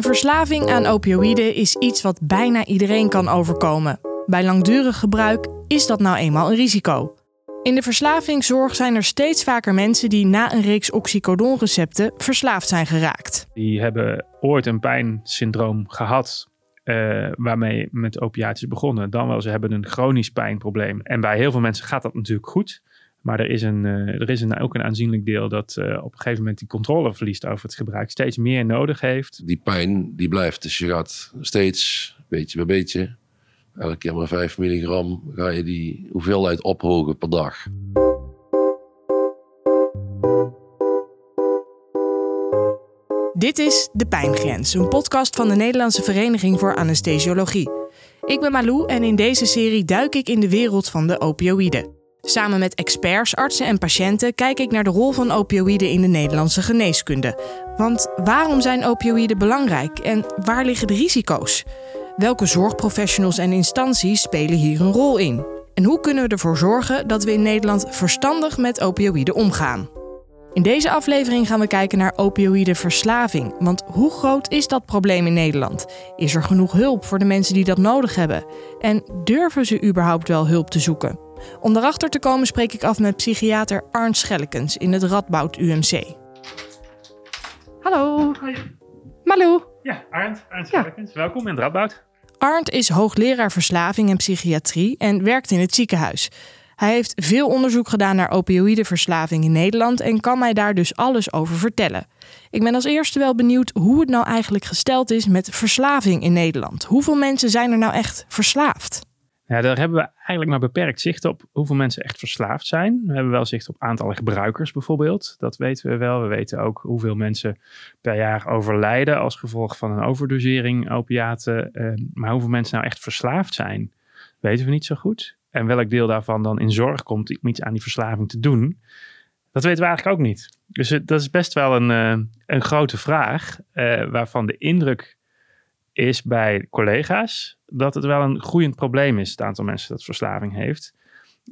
Een verslaving aan opioïden is iets wat bijna iedereen kan overkomen. Bij langdurig gebruik is dat nou eenmaal een risico. In de verslavingszorg zijn er steeds vaker mensen die na een reeks oxycodonrecepten verslaafd zijn geraakt. Die hebben ooit een pijnsyndroom gehad uh, waarmee met opiaten is begonnen. Dan wel, ze hebben een chronisch pijnprobleem. En bij heel veel mensen gaat dat natuurlijk goed. Maar er is, een, uh, er is een, ook een aanzienlijk deel dat uh, op een gegeven moment die controle verliest over het gebruik. Steeds meer nodig heeft. Die pijn die blijft. Dus je gaat steeds, beetje bij beetje, elke keer maar 5 milligram, ga je die hoeveelheid ophogen per dag. Dit is De Pijngrens, een podcast van de Nederlandse Vereniging voor Anesthesiologie. Ik ben Malou en in deze serie duik ik in de wereld van de opioïden. Samen met experts, artsen en patiënten kijk ik naar de rol van opioïden in de Nederlandse geneeskunde. Want waarom zijn opioïden belangrijk en waar liggen de risico's? Welke zorgprofessionals en instanties spelen hier een rol in? En hoe kunnen we ervoor zorgen dat we in Nederland verstandig met opioïden omgaan? In deze aflevering gaan we kijken naar opioïdeverslaving. Want hoe groot is dat probleem in Nederland? Is er genoeg hulp voor de mensen die dat nodig hebben? En durven ze überhaupt wel hulp te zoeken? Om daarachter te komen spreek ik af met psychiater Arndt Schellekens in het Radboud UMC. Hallo. Hoi. Malou. Ja, Arndt, Arndt Schellekens. Welkom in het Radboud. Arndt is hoogleraar verslaving en psychiatrie en werkt in het ziekenhuis. Hij heeft veel onderzoek gedaan naar opioïdeverslaving in Nederland en kan mij daar dus alles over vertellen. Ik ben als eerste wel benieuwd hoe het nou eigenlijk gesteld is met verslaving in Nederland. Hoeveel mensen zijn er nou echt verslaafd? Ja, daar hebben we eigenlijk maar beperkt zicht op hoeveel mensen echt verslaafd zijn. We hebben wel zicht op aantallen gebruikers bijvoorbeeld. Dat weten we wel. We weten ook hoeveel mensen per jaar overlijden als gevolg van een overdosering opiaten. maar hoeveel mensen nou echt verslaafd zijn, weten we niet zo goed. En welk deel daarvan dan in zorg komt om iets aan die verslaving te doen, dat weten we eigenlijk ook niet. Dus dat is best wel een, uh, een grote vraag, uh, waarvan de indruk is bij collega's dat het wel een groeiend probleem is, het aantal mensen dat verslaving heeft.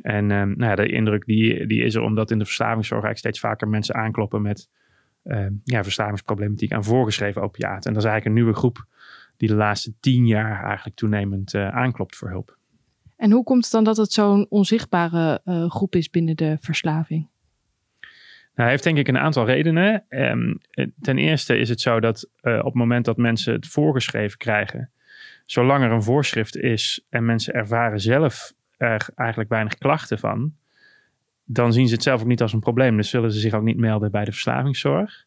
En um, nou ja, de indruk die, die is er omdat in de verslavingszorg eigenlijk steeds vaker mensen aankloppen met uh, ja, verslavingsproblematiek aan voorgeschreven opiaten. En dat is eigenlijk een nieuwe groep die de laatste tien jaar eigenlijk toenemend aanklopt voor hulp. En hoe komt het dan dat het zo'n onzichtbare uh, groep is binnen de verslaving? Nou, hij heeft denk ik een aantal redenen. Um, ten eerste is het zo dat uh, op het moment dat mensen het voorgeschreven krijgen, zolang er een voorschrift is en mensen ervaren zelf er eigenlijk weinig klachten van, dan zien ze het zelf ook niet als een probleem. Dus zullen ze zich ook niet melden bij de verslavingszorg.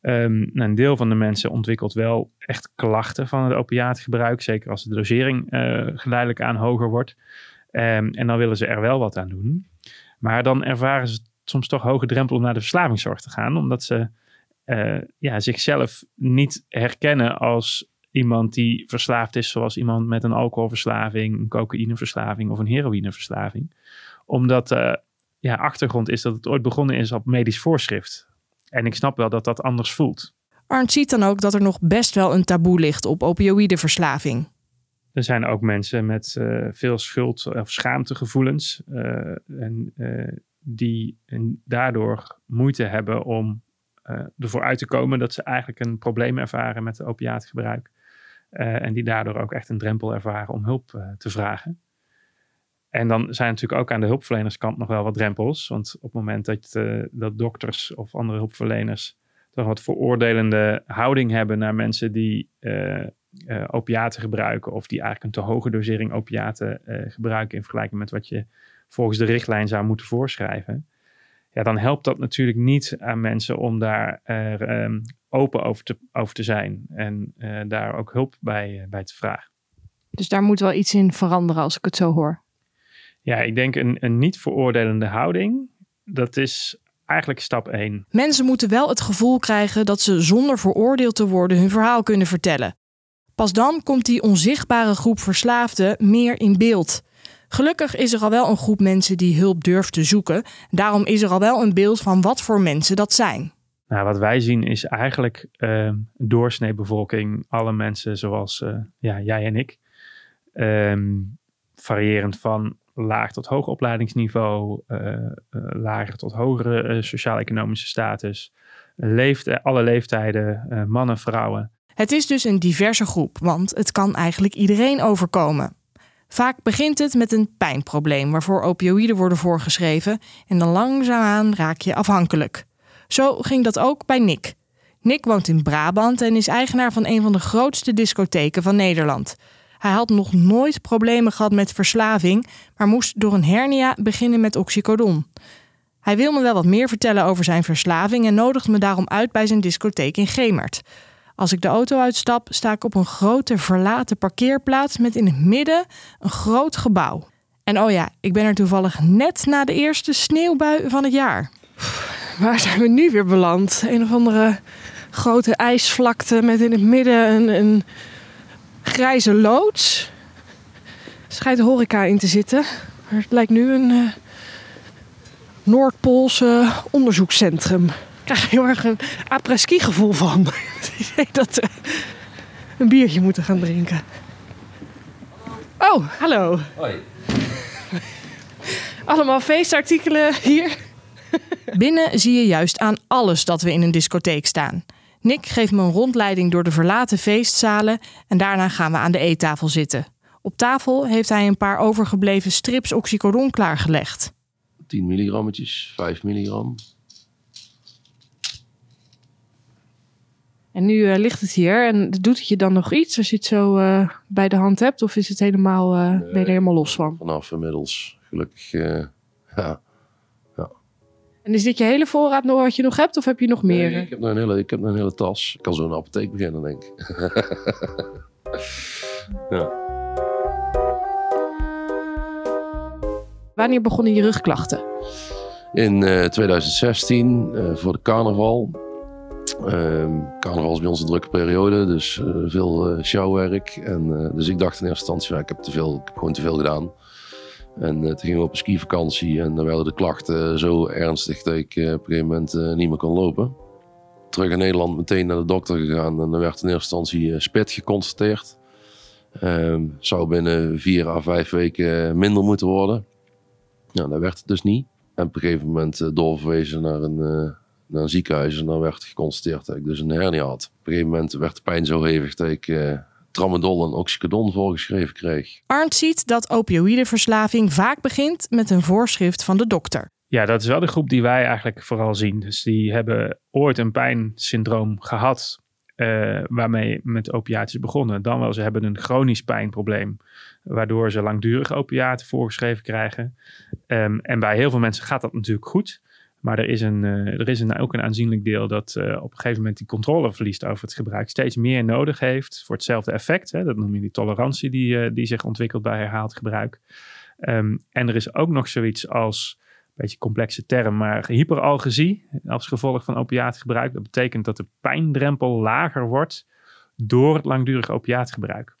Um, een deel van de mensen ontwikkelt wel echt klachten van het opiaatgebruik. Zeker als de dosering uh, geleidelijk aan hoger wordt. Um, en dan willen ze er wel wat aan doen. Maar dan ervaren ze soms toch hoge drempel om naar de verslavingszorg te gaan. Omdat ze uh, ja, zichzelf niet herkennen als iemand die verslaafd is. Zoals iemand met een alcoholverslaving, een cocaïneverslaving of een heroïneverslaving. Omdat uh, ja, achtergrond is dat het ooit begonnen is op medisch voorschrift. En ik snap wel dat dat anders voelt. Arndt ziet dan ook dat er nog best wel een taboe ligt op opioïdeverslaving. Er zijn ook mensen met uh, veel schuld- of schaamtegevoelens. Uh, en die daardoor moeite hebben om ervoor uit te komen dat ze eigenlijk een probleem ervaren met opiaatgebruik. en die daardoor ook echt een drempel ervaren om hulp te vragen. En dan zijn natuurlijk ook aan de hulpverlenerskant nog wel wat drempels. Want op het moment dat, uh, dat dokters of andere hulpverleners toch wat veroordelende houding hebben naar mensen die uh, uh, opiaten gebruiken. Of die eigenlijk een te hoge dosering opiaten gebruiken in vergelijking met wat je volgens de richtlijn zou moeten voorschrijven. Ja, dan helpt dat natuurlijk niet aan mensen om daar um, open over te, over te zijn. En daar ook hulp bij, bij te vragen. Dus daar moet wel iets in veranderen als ik het zo hoor. Ja, ik denk een, een niet veroordelende houding, dat is eigenlijk stap 1. Mensen moeten wel het gevoel krijgen dat ze zonder veroordeeld te worden hun verhaal kunnen vertellen. Pas dan komt die onzichtbare groep verslaafden meer in beeld. Gelukkig is er al wel een groep mensen die hulp durft te zoeken. Daarom is er al wel een beeld van wat voor mensen dat zijn. Nou, wat wij zien is eigenlijk uh, doorsneebevolking, alle mensen zoals uh, ja, jij en ik. Um, variërend van laag tot hoog opleidingsniveau, uh, uh, lager tot hogere sociaal-economische status, leeft, alle leeftijden, mannen, vrouwen. Het is dus een diverse groep, want het kan eigenlijk iedereen overkomen. Vaak begint het met een pijnprobleem waarvoor opioïden worden voorgeschreven en dan langzaamaan raak je afhankelijk. Zo ging dat ook bij Nick. Nick woont in Brabant en is eigenaar van een van de grootste discotheken van Nederland. Hij had nog nooit problemen gehad met verslaving, maar moest door een hernia beginnen met oxycodon. Hij wil me wel wat meer vertellen over zijn verslaving en nodigt me daarom uit bij zijn discotheek in Gemert. Als ik de auto uitstap, sta ik op een grote verlaten parkeerplaats met in het midden een groot gebouw. En oh ja, ik ben er toevallig net na de eerste sneeuwbui van het jaar. Waar zijn we nu weer beland? Een of andere grote ijsvlakte met in het midden een, een grijze loods. Schijnt horeca in te zitten. Maar het lijkt nu een uh, Noordpoolse onderzoekscentrum. Ik krijg heel erg een après-ski gevoel van. dat we een biertje moeten gaan drinken. Oh, hallo. Hoi. Allemaal feestartikelen hier. Binnen zie je juist aan alles dat we in een discotheek staan. Nick geeft me een rondleiding door de verlaten feestzalen en daarna gaan we aan de eettafel zitten. Op tafel heeft hij een paar overgebleven strips oxycodon klaargelegd. 10 milligrammetjes, 5 milligram. En nu uh, ligt het hier en doet het je dan nog iets als je het zo uh, bij de hand hebt? Of is het helemaal, uh, nee, ben je er helemaal los van? Vanaf inmiddels, gelukkig, ja. ja. En is dit je hele voorraad nog wat je nog hebt of heb je nog meer? Nee, ik, heb nog een hele, ik heb nog een hele tas. Ik kan zo een apotheek beginnen, denk ik. ja. Wanneer begonnen je rugklachten? In 2016, voor de carnaval. Uh, carnaval is bij ons een drukke periode, dus uh, veel uh, showwerk. En, uh, dus ik dacht in eerste instantie, ik heb gewoon te veel gedaan. En toen gingen we op een skivakantie en dan werden de klachten zo ernstig dat ik op een gegeven moment niet meer kon lopen. Terug in Nederland meteen naar de dokter gegaan en dan werd in eerste instantie spit geconstateerd. Ehm, zou binnen vier à vijf weken minder moeten worden. Nou, dat werd het dus niet. En op een gegeven moment doorverwezen naar een naar een ziekenhuis en dan werd geconstateerd dat ik dus een hernia had. Op een gegeven moment werd de pijn zo hevig dat ik uh, tramadol en oxycodon voorgeschreven kreeg. Arndt ziet dat opioïdeverslaving vaak begint met een voorschrift van de dokter. Ja, dat is wel de groep die wij eigenlijk vooral zien. Dus die hebben ooit een pijnsyndroom gehad uh, waarmee met opiaten is begonnen. Dan wel, ze hebben een chronisch pijnprobleem, waardoor ze langdurig opiaten voorgeschreven krijgen. Um, en bij heel veel mensen gaat dat natuurlijk goed. Maar er is, een, uh, er is een, ook een aanzienlijk deel dat uh, op een gegeven moment die controle verliest over het gebruik. Steeds meer nodig heeft voor hetzelfde effect. Hè, dat noem je die tolerantie die, uh, die zich ontwikkelt bij herhaald gebruik. Um, en er is ook nog zoiets als, een beetje complexe term, maar hyperalgesie als gevolg van opiaatgebruik. Dat betekent dat de pijndrempel lager wordt door het langdurig opiaatgebruik.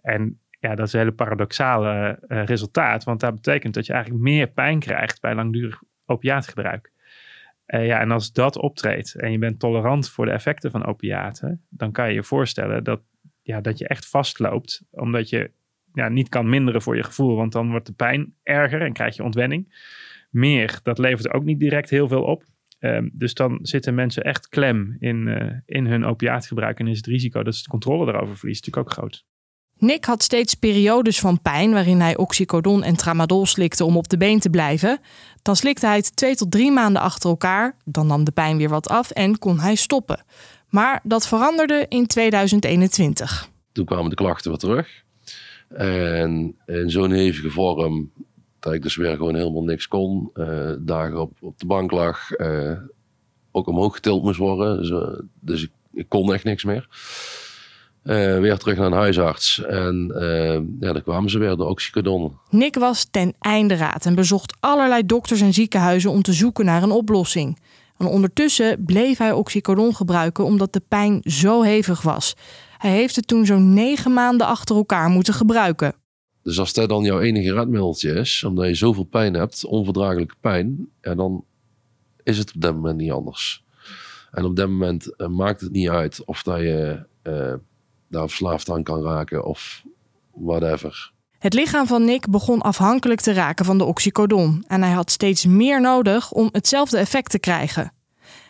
En ja, dat is een hele paradoxale resultaat, want dat betekent dat je eigenlijk meer pijn krijgt bij langdurig opiaatgebruik. Uh, ja, en als dat optreedt en je bent tolerant voor de effecten van opiaten, dan kan je je voorstellen dat, ja, dat je echt vastloopt, omdat je ja, niet kan minderen voor je gevoel, want dan wordt de pijn erger en krijg je ontwenning. Meer, dat levert ook niet direct heel veel op. Um, dus dan zitten mensen echt klem in, uh, in hun opiaatgebruik en is het risico dat ze de controle daarover verliezen natuurlijk ook groot. Nick had steeds periodes van pijn waarin hij oxycodon en tramadol slikte om op de been te blijven. Dan slikte hij het twee tot drie maanden achter elkaar, dan nam de pijn weer wat af en kon hij stoppen. Maar dat veranderde in 2021. Toen kwamen de klachten weer terug. En in zo'n hevige vorm dat ik dus weer gewoon helemaal niks kon. Uh, dagen op, op de bank lag. Uh, ook omhoog getild moest worden. Dus, dus ik kon echt niks meer. Uh, weer terug naar een huisarts. En uh, ja, dan kwamen ze weer, de oxycodon. Nick was ten einde raad en bezocht allerlei dokters en ziekenhuizen om te zoeken naar een oplossing. En ondertussen bleef hij oxycodon gebruiken omdat de pijn zo hevig was. Hij heeft het toen zo'n negen maanden achter elkaar moeten gebruiken. Dus als dat dan jouw enige redmiddeltje is, omdat je zoveel pijn hebt, onverdraaglijke pijn, ja, dan is het op dat moment niet anders. En op dat moment uh, maakt het niet uit of dat je daar verslaafd aan kan raken of whatever. Het lichaam van Nick begon afhankelijk te raken van de oxycodon en hij had steeds meer nodig om hetzelfde effect te krijgen.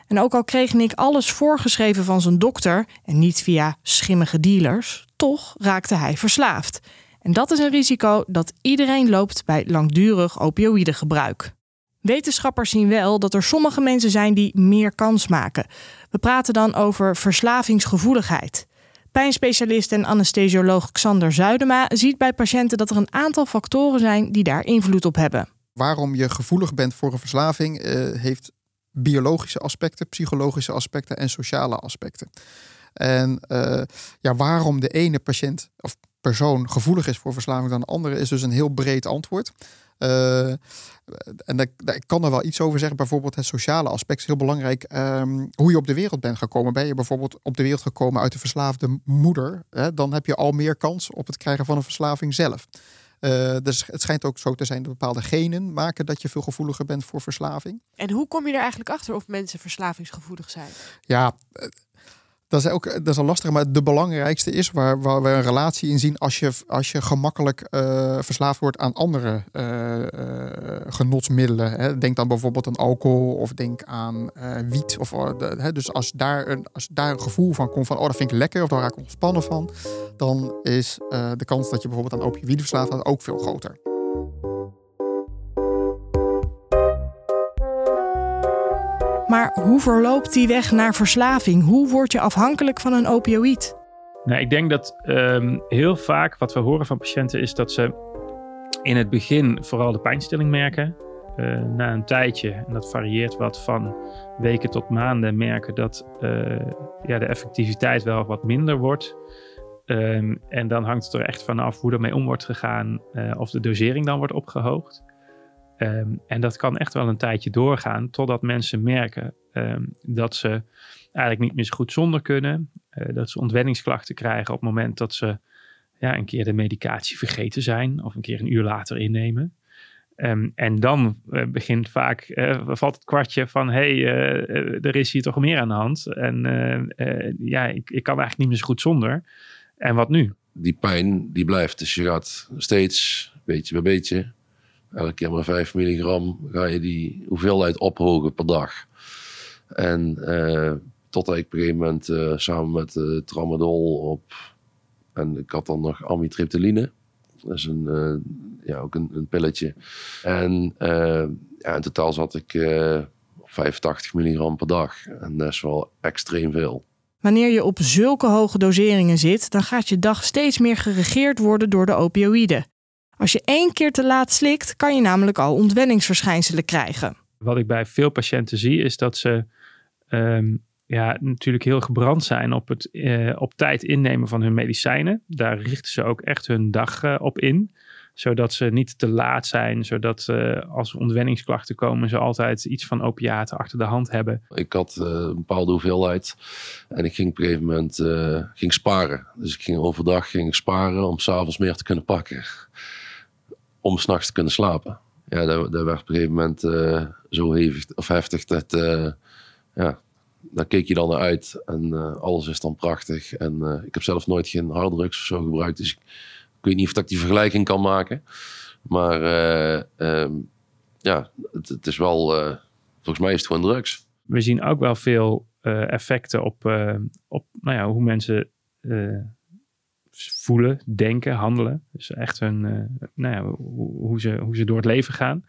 En ook al kreeg Nick alles voorgeschreven van zijn dokter en niet via schimmige dealers, toch raakte hij verslaafd. En dat is een risico dat iedereen loopt bij langdurig opioïdegebruik. Wetenschappers zien wel dat er sommige mensen zijn die meer kans maken. We praten dan over verslavingsgevoeligheid. Pijnspecialist en anesthesioloog Xander Zuidema ziet bij patiënten dat er een aantal factoren zijn die daar invloed op hebben. Waarom je gevoelig bent voor een verslaving uh, heeft biologische aspecten, psychologische aspecten en sociale aspecten. En uh, ja, waarom de ene patiënt of persoon gevoelig is voor verslaving dan de andere is dus een heel breed antwoord. Uh, en daar, daar, ik kan er wel iets over zeggen. Bijvoorbeeld het sociale aspect is heel belangrijk. Um, hoe je op de wereld bent gekomen. Ben je bijvoorbeeld op de wereld gekomen uit een verslaafde moeder. Hè, dan heb je al meer kans op het krijgen van een verslaving zelf. Uh, dus het schijnt ook zo te zijn dat bepaalde genen maken dat je veel gevoeliger bent voor verslaving. En hoe kom je er eigenlijk achter of mensen verslavingsgevoelig zijn? Ja, dat is ook dat is al lastig, maar de belangrijkste is waar, waar we een relatie in zien als je, als je gemakkelijk uh, verslaafd wordt aan andere uh, uh, genotsmiddelen. Hè. Denk dan bijvoorbeeld aan alcohol of denk aan wiet. Of, hè. Dus als daar, een, als daar een gevoel van komt van, oh dat vind ik lekker of daar raak ik ontspannen van, dan is de kans dat je bijvoorbeeld aan opioïden verslaafd wordt ook veel groter. Maar hoe verloopt die weg naar verslaving? Hoe word je afhankelijk van een opioïd? Nou, ik denk dat um, heel vaak wat we horen van patiënten is dat ze in het begin vooral de pijnstilling merken. Uh, na een tijdje, en dat varieert wat van weken tot maanden, merken dat uh, ja, de effectiviteit wel wat minder wordt. Um, en dan hangt het er echt vanaf hoe ermee om wordt gegaan, uh, of de dosering dan wordt opgehoogd. Um, en dat kan echt wel een tijdje doorgaan totdat mensen merken um, dat ze eigenlijk niet meer zo goed zonder kunnen. Uh, dat ze ontwenningsklachten krijgen op het moment dat ze ja, een keer de medicatie vergeten zijn of een keer een uur later innemen. Um, en dan uh, begint vaak, uh, valt het kwartje van hé, hey, er is hier toch meer aan de hand. En ja, ik, ik kan eigenlijk niet meer zo goed zonder. En wat nu? Die pijn die blijft, dus je gaat steeds beetje bij beetje elke keer maar 5 milligram ga je die hoeveelheid ophogen per dag. En uh, totdat ik op een gegeven moment uh, samen met uh, tramadol op. En ik had dan nog amitriptyline. Dat is een, ja, ook een, een, pilletje. En in totaal zat ik op 85 milligram per dag. En dat is wel extreem veel. Wanneer je op zulke hoge doseringen zit, dan gaat je dag steeds meer geregeerd worden door de opioïden. Als je één keer te laat slikt, kan je namelijk al ontwenningsverschijnselen krijgen. Wat ik bij veel patiënten zie, is dat ze um, ja, natuurlijk heel gebrand zijn op het uh, op tijd innemen van hun medicijnen. Daar richten ze ook echt hun dag uh, op in zodat ze niet te laat zijn, zodat uh, als er ontwenningsklachten komen, ze altijd iets van opiaten achter de hand hebben. Ik had uh, een bepaalde hoeveelheid en ik ging op een gegeven moment uh, ging sparen. Dus ik ging overdag ging ik sparen om s'avonds meer te kunnen pakken om s'nachts te kunnen slapen. Ja, dat, dat werd op een gegeven moment uh, zo hevig of heftig dat, uh, ja, daar keek je dan naar uit en uh, alles is dan prachtig. En ik heb zelf nooit geen harddrugs of zo gebruikt, dus ik, ik weet niet of ik die vergelijking kan maken. Maar um, ja, het, het, is wel, volgens mij is het gewoon drugs. We zien ook wel veel effecten op, op nou ja, hoe mensen voelen, denken, handelen. Dus echt hun, uh, nou ja, hoe, ze, hoe ze door het leven gaan.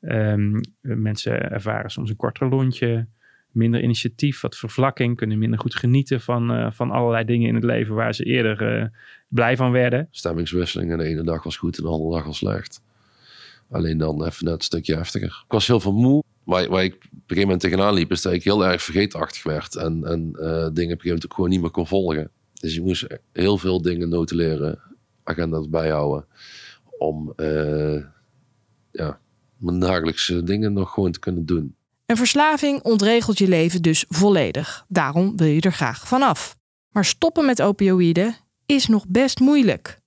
Um, mensen ervaren soms een korter lontje, minder initiatief, wat vervlakking, kunnen minder goed genieten van, uh, van allerlei dingen in het leven waar ze eerder uh, blij van werden. Stemmingswisseling en de ene dag was goed en de andere dag was slecht. Alleen dan even net een stukje heftiger. Ik was heel veel moe. Waar, waar ik op een gegeven moment tegenaan liep, is dat ik heel erg vergeetachtig werd. En, en dingen op een gegeven moment ook gewoon niet meer kon volgen. Dus je moest heel veel dingen notuleren, agenda's bijhouden. Om uh, ja, mijn dagelijkse dingen nog gewoon te kunnen doen. Een verslaving ontregelt je leven dus volledig. Daarom wil je er graag vanaf. Maar stoppen met opioïden is nog best moeilijk.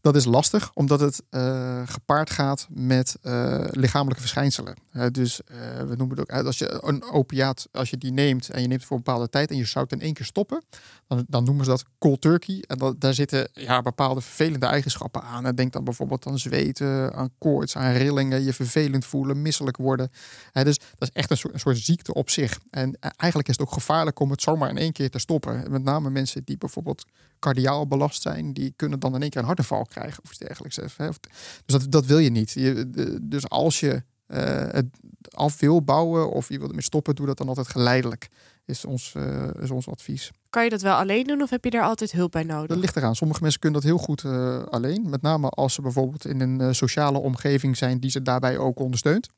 Dat is lastig, omdat het uh, gepaard gaat met uh, lichamelijke verschijnselen. Dus we noemen het ook, als je een opiaat, als je die neemt en je neemt het voor een bepaalde tijd en je zou het in één keer stoppen, dan, dan noemen ze dat cold turkey. En daar zitten ja, bepaalde vervelende eigenschappen aan. denk dan bijvoorbeeld aan zweten, aan koorts, aan rillingen, je vervelend voelen, misselijk worden. dus dat is echt een soort ziekte op zich. En eigenlijk is het ook gevaarlijk om het zomaar in één keer te stoppen. Met name mensen die bijvoorbeeld cardiaal belast zijn, die kunnen dan in één keer een hartaanval krijgen of iets dergelijks. Dus dat, dat wil je niet. Je, dus als je uh, het af wil bouwen of je wilt ermee stoppen, doe dat dan altijd geleidelijk. Is ons, uh, is ons advies. Kan je dat wel alleen doen of heb je daar altijd hulp bij nodig? Dat ligt eraan. Sommige mensen kunnen dat heel goed uh, alleen. Met name als ze bijvoorbeeld in een sociale omgeving zijn die ze daarbij ook ondersteunt.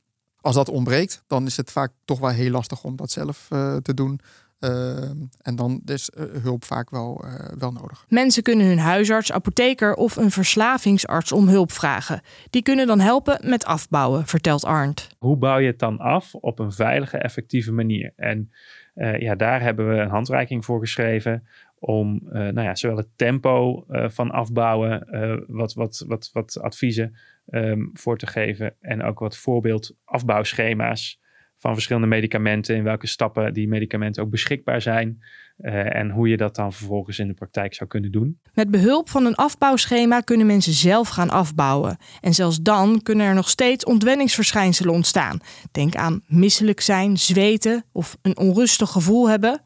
Als dat ontbreekt, dan is het vaak toch wel heel lastig om dat zelf te doen. Ehm, en dan is uh, hulp vaak wel, uh, wel nodig. Mensen kunnen hun huisarts, apotheker of een verslavingsarts om hulp vragen. Die kunnen dan helpen met afbouwen, vertelt Arndt. Hoe bouw je het dan af op een veilige, effectieve manier? En uh, ja, daar hebben we een handreiking voor geschreven om nou ja, zowel het tempo van afbouwen, wat, wat, wat, wat adviezen um, voor te geven en ook wat voorbeeld afbouwschema's van verschillende medicamenten, in welke stappen die medicamenten ook beschikbaar zijn uh, en hoe je dat dan vervolgens in de praktijk zou kunnen doen. Met behulp van een afbouwschema kunnen mensen zelf gaan afbouwen. En zelfs dan kunnen er nog steeds ontwenningsverschijnselen ontstaan. Denk aan misselijk zijn, zweten of een onrustig gevoel hebben.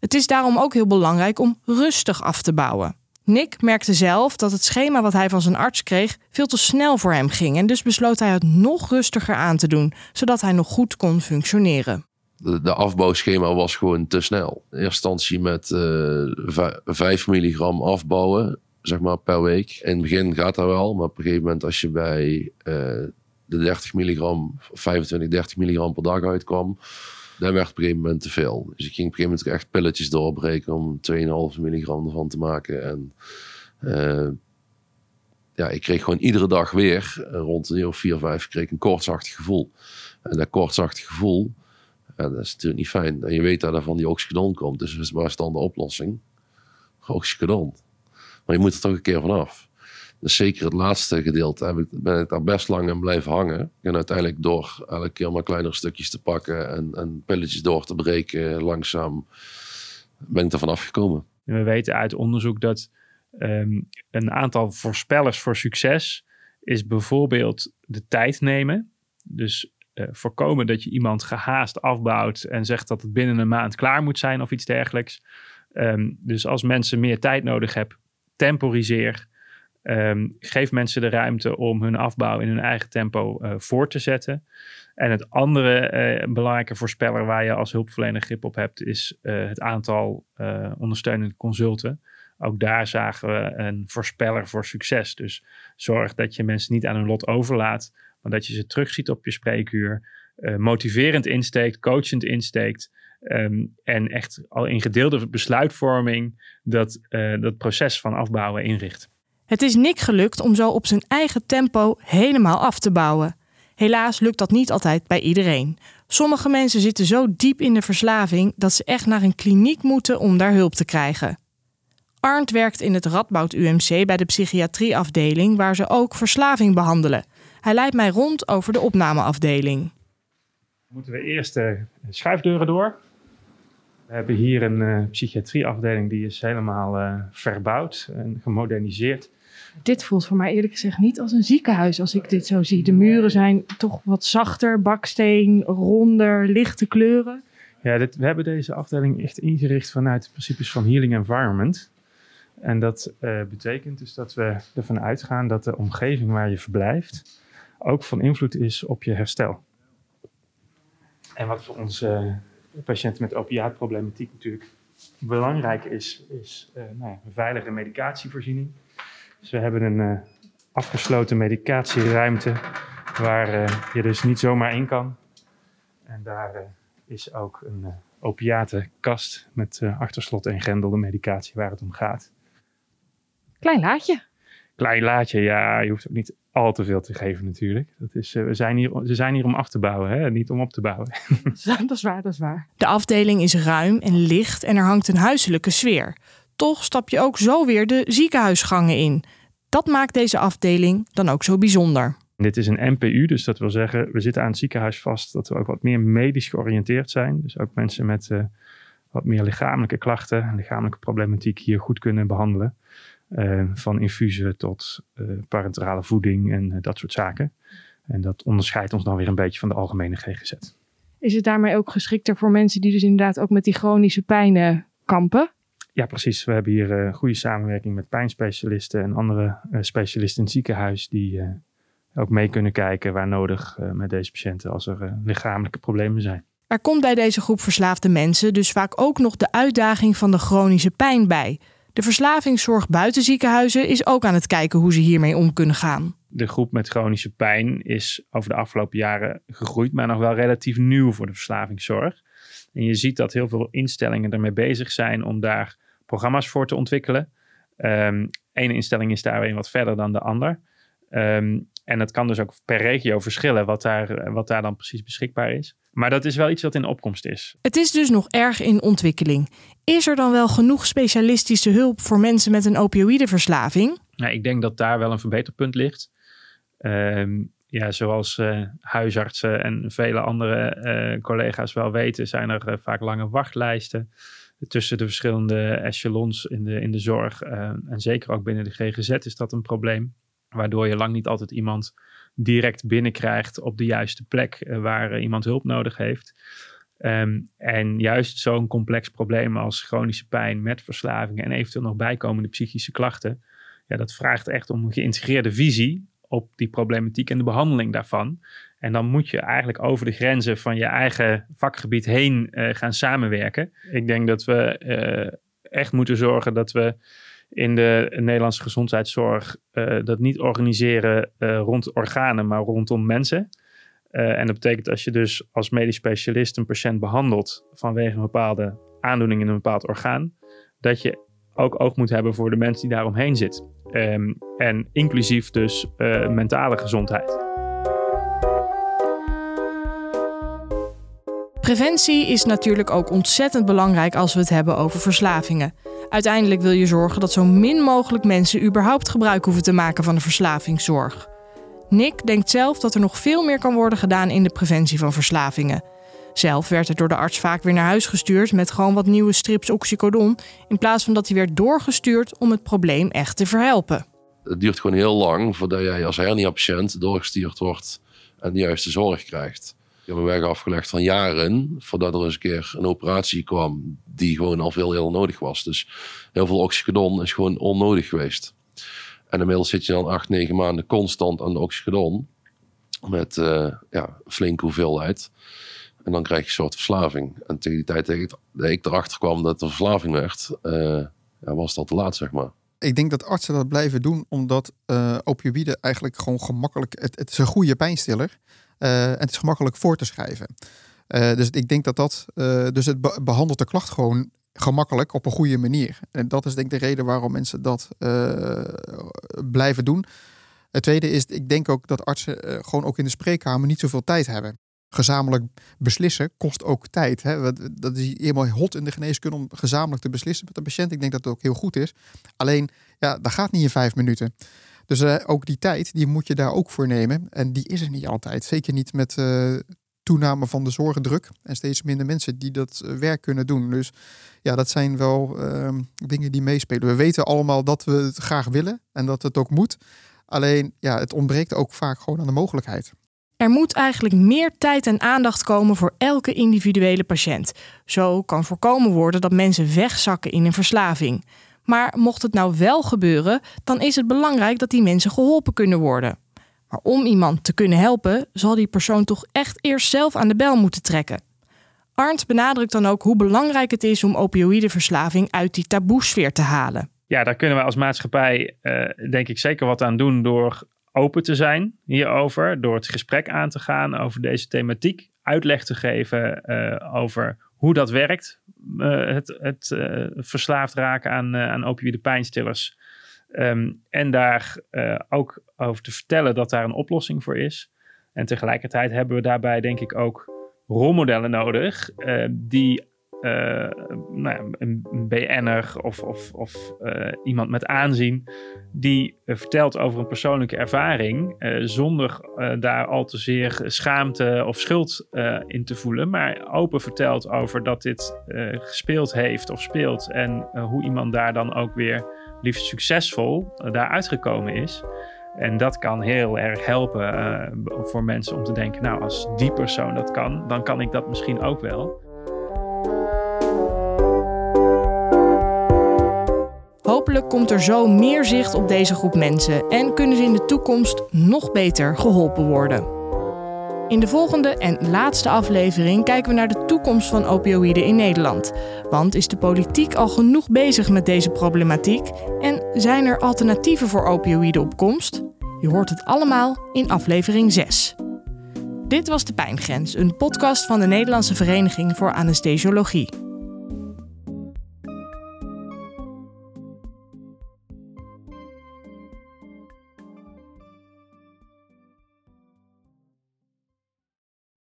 Het is daarom ook heel belangrijk om rustig af te bouwen. Nick merkte zelf dat het schema wat hij van zijn arts kreeg veel te snel voor hem ging en dus besloot hij het nog rustiger aan te doen, zodat hij nog goed kon functioneren. De, de afbouwschema was gewoon te snel. In eerste instantie met uh, eh, 5 milligram afbouwen, zeg maar per week. In het begin gaat dat wel, maar op een gegeven moment als je bij uh, de 30 milligram, 25, 30 milligram per dag uitkwam, dat werd op een gegeven moment te veel. Dus ik ging op een gegeven moment echt pilletjes doorbreken om 2,5 milligram ervan te maken. En uh, ja, ik kreeg gewoon iedere dag weer, uh, rond een uur of 4, 5, kreeg een koortsachtig gevoel. En dat koortsachtig gevoel, dat is natuurlijk niet fijn. En je weet dat er van die oxycodon komt. Dus waar is dan de oplossing? Oxycodon. Maar je moet er toch een keer vanaf. Dus zeker het laatste gedeelte heb ik, ben ik daar best lang aan blijven hangen. En uiteindelijk door elke keer maar kleinere stukjes te pakken en, en pilletjes door te breken, langzaam ben ik er vanaf gekomen. we weten uit onderzoek dat um, een aantal voorspellers voor succes is bijvoorbeeld de tijd nemen. Dus uh, voorkomen dat je iemand gehaast afbouwt en zegt dat het binnen een maand klaar moet zijn of iets dergelijks. Um, dus als mensen meer tijd nodig hebben, temporiseer. Um, geef mensen de ruimte om hun afbouw in hun eigen tempo uh, voor te zetten. En het andere uh, belangrijke voorspeller waar je als hulpverlener grip op hebt, is uh, het aantal ondersteunende consulten. Ook daar zagen we een voorspeller voor succes. Dus zorg dat je mensen niet aan hun lot overlaat, maar dat je ze terugziet op je spreekuur. motiverend insteekt, coachend insteekt. Um, en echt al in gedeelde besluitvorming dat, dat proces van afbouwen inricht. Het is Nick gelukt om zo op zijn eigen tempo helemaal af te bouwen. Helaas lukt dat niet altijd bij iedereen. Sommige mensen zitten zo diep in de verslaving dat ze echt naar een kliniek moeten om daar hulp te krijgen. Arndt werkt in het Radboud UMC bij de psychiatrieafdeling waar ze ook verslaving behandelen. Hij leidt mij rond over de opnameafdeling. Moeten we eerst de schuifdeuren door. We hebben hier een uh, psychiatrieafdeling die is helemaal uh, verbouwd en gemoderniseerd. Dit voelt voor mij eerlijk gezegd niet als een ziekenhuis als ik dit zo zie. De muren zijn toch wat zachter, baksteen, ronder, lichte kleuren. Ja, dit, we hebben deze afdeling echt ingericht vanuit de principes van healing environment. En dat uh, betekent dus dat we ervan uitgaan dat de omgeving waar je verblijft ook van invloed is op je herstel. En wat voor ons patiënten met opiaatproblematiek natuurlijk belangrijk is, is uh, nou ja, een veilige medicatievoorziening. Dus we hebben een uh, afgesloten medicatieruimte waar uh, je dus niet zomaar in kan. En daar is ook een opiatenkast met achterslot en grendel de medicatie waar het om gaat. Klein laadje. Klein laadje, ja. Je hoeft ook niet al te veel te geven natuurlijk. Dat is, we zijn hier, ze zijn hier om af te bouwen, hè? niet om op te bouwen. dat is waar, dat is waar. De afdeling is ruim en licht en er hangt een huiselijke sfeer. Toch stap je ook zo weer de ziekenhuisgangen in. Dat maakt deze afdeling dan ook zo bijzonder. Dit is een NPU, dus dat wil zeggen, we zitten aan het ziekenhuis vast dat we ook wat meer medisch georiënteerd zijn. Dus ook mensen met uh, wat meer lichamelijke klachten en lichamelijke problematiek hier goed kunnen behandelen. Uh, van infusen tot uh, parenterale voeding en dat soort zaken. En dat onderscheidt ons dan weer een beetje van de algemene GGZ. Is het daarmee ook geschikter voor mensen die dus inderdaad ook met die chronische pijnen kampen? Ja, precies. We hebben hier een goede samenwerking met pijnspecialisten en andere specialisten in het ziekenhuis die ook mee kunnen kijken waar nodig uh, met deze patiënten als er uh, lichamelijke problemen zijn. Er komt bij deze groep verslaafde mensen dus vaak ook nog de uitdaging van de chronische pijn bij. De verslavingszorg buiten ziekenhuizen is ook aan het kijken hoe ze hiermee om kunnen gaan. De groep met chronische pijn is over de afgelopen jaren gegroeid, maar nog wel relatief nieuw voor de verslavingszorg. En je ziet dat heel veel instellingen ermee bezig zijn om daar programma's voor te ontwikkelen. Um, ene instelling is daar weer wat verder dan de ander. Um, en dat kan dus ook per regio verschillen wat daar, wat daar dan precies beschikbaar is. Maar dat is wel iets wat in opkomst is. Het is dus nog erg in ontwikkeling. Is er dan wel genoeg specialistische hulp voor mensen met een opioïdeverslaving? Nou, ik denk dat daar wel een verbeterpunt ligt. Uh, ja, zoals uh, huisartsen en vele andere uh, collega's wel weten, zijn er uh, vaak lange wachtlijsten tussen de verschillende echelons in de, in de zorg. en zeker ook binnen de GGZ is dat een probleem. Waardoor je lang niet altijd iemand direct binnenkrijgt op de juiste plek eh, waar eh, iemand hulp nodig heeft. Ehm, en juist zo'n complex probleem als chronische pijn met verslavingen en eventueel nog bijkomende psychische klachten. Ja, dat vraagt echt om een geïntegreerde visie op die problematiek en de behandeling daarvan. En dan moet je eigenlijk over de grenzen van je eigen vakgebied heen uh, gaan samenwerken. Ik denk dat we echt moeten zorgen dat we in de Nederlandse gezondheidszorg uh, dat niet organiseren uh, rond organen, maar rondom mensen. Uh, en dat betekent als je dus als medisch specialist een patiënt behandelt vanwege een bepaalde aandoening in een bepaald orgaan, dat je ook oog moet hebben voor de mensen die daaromheen zit. Um, en inclusief dus mentale gezondheid. Preventie is natuurlijk ook ontzettend belangrijk als we het hebben over verslavingen. Uiteindelijk wil je zorgen dat zo min mogelijk mensen überhaupt gebruik hoeven te maken van de verslavingszorg. Nick denkt zelf dat er nog veel meer kan worden gedaan in de preventie van verslavingen. Zelf werd er door de arts vaak weer naar huis gestuurd met gewoon wat nieuwe strips oxycodon, in plaats van dat hij werd doorgestuurd om het probleem echt te verhelpen. Het duurt gewoon heel lang voordat jij als hernia-patiënt doorgestuurd wordt en de juiste zorg krijgt. Ik heb een weg afgelegd van jaren voordat er eens een keer een operatie kwam die gewoon al veel heel nodig was. Dus heel veel oxycodon is gewoon onnodig geweest. En inmiddels zit je dan acht, negen maanden constant aan de oxycodon met uh, ja, flinke hoeveelheid. En dan krijg je een soort verslaving. En tegen die tijd dat ik erachter kwam dat een verslaving werd, uh, was dat te laat, zeg maar. Ik denk dat artsen dat blijven doen, omdat uh, opioïden eigenlijk gewoon gemakkelijk... Het, het is een goede pijnstiller. Uh, en het is gemakkelijk voor te schrijven. Uh, dus ik denk dat dat. Uh, dus het be behandelt de klacht gewoon gemakkelijk op een goede manier. En dat is denk ik de reden waarom mensen dat blijven doen. Het tweede is, ik denk ook dat artsen gewoon ook in de spreekkamer niet zoveel tijd hebben. Gezamenlijk beslissen kost ook tijd. Hè? Dat is helemaal hot in de geneeskunde om gezamenlijk te beslissen met een patiënt. Ik denk dat het ook heel goed is. Alleen, ja, dat gaat niet in vijf minuten. Dus uh, ook die tijd, die moet je daar ook voor nemen. En die is er niet altijd. Zeker niet met uh, toename van de zorgendruk. En steeds minder mensen die dat uh, werk kunnen doen. Dus ja, dat zijn wel ehm, dingen die meespelen. We weten allemaal dat we het graag willen en dat het ook moet. Alleen, ja, het ontbreekt ook vaak gewoon aan de mogelijkheid. Er moet eigenlijk meer tijd en aandacht komen voor elke individuele patiënt. Zo kan voorkomen worden dat mensen wegzakken in een verslaving. Maar mocht het nou wel gebeuren, dan is het belangrijk dat die mensen geholpen kunnen worden. Maar om iemand te kunnen helpen, zal die persoon toch echt eerst zelf aan de bel moeten trekken. Arndt benadrukt dan ook hoe belangrijk het is om opioïdeverslaving uit die taboesfeer te halen. Ja, daar kunnen we als maatschappij uh, denk ik zeker wat aan doen door open te zijn hierover, door het gesprek aan te gaan over deze thematiek, uitleg te geven uh, over hoe dat werkt, uh, het, het uh, verslaafd raken aan, uh, aan opioïde pijnstillers. Um, en daar ook over te vertellen dat daar een oplossing voor is. En tegelijkertijd hebben we daarbij denk ik ook rolmodellen nodig die uh, nou, een, BN'er of, of, of uh, iemand met aanzien die uh, vertelt over een persoonlijke ervaring zonder daar al te zeer schaamte of schuld in te voelen, maar open vertelt over dat dit gespeeld heeft of speelt en hoe iemand daar dan ook weer liefst succesvol daar uitgekomen is. En dat kan heel erg helpen voor mensen om te denken, nou als die persoon dat kan, dan kan ik dat misschien ook wel. Hopelijk komt er zo meer zicht op deze groep mensen en kunnen ze in de toekomst nog beter geholpen worden. In de volgende en laatste aflevering kijken we naar de toekomst van opioïden in Nederland. Want is de politiek al genoeg bezig met deze problematiek en zijn er alternatieven voor opioïden op komst? Je hoort het allemaal in aflevering 6. Dit was De Pijngrens, een podcast van de Nederlandse Vereniging voor Anesthesiologie.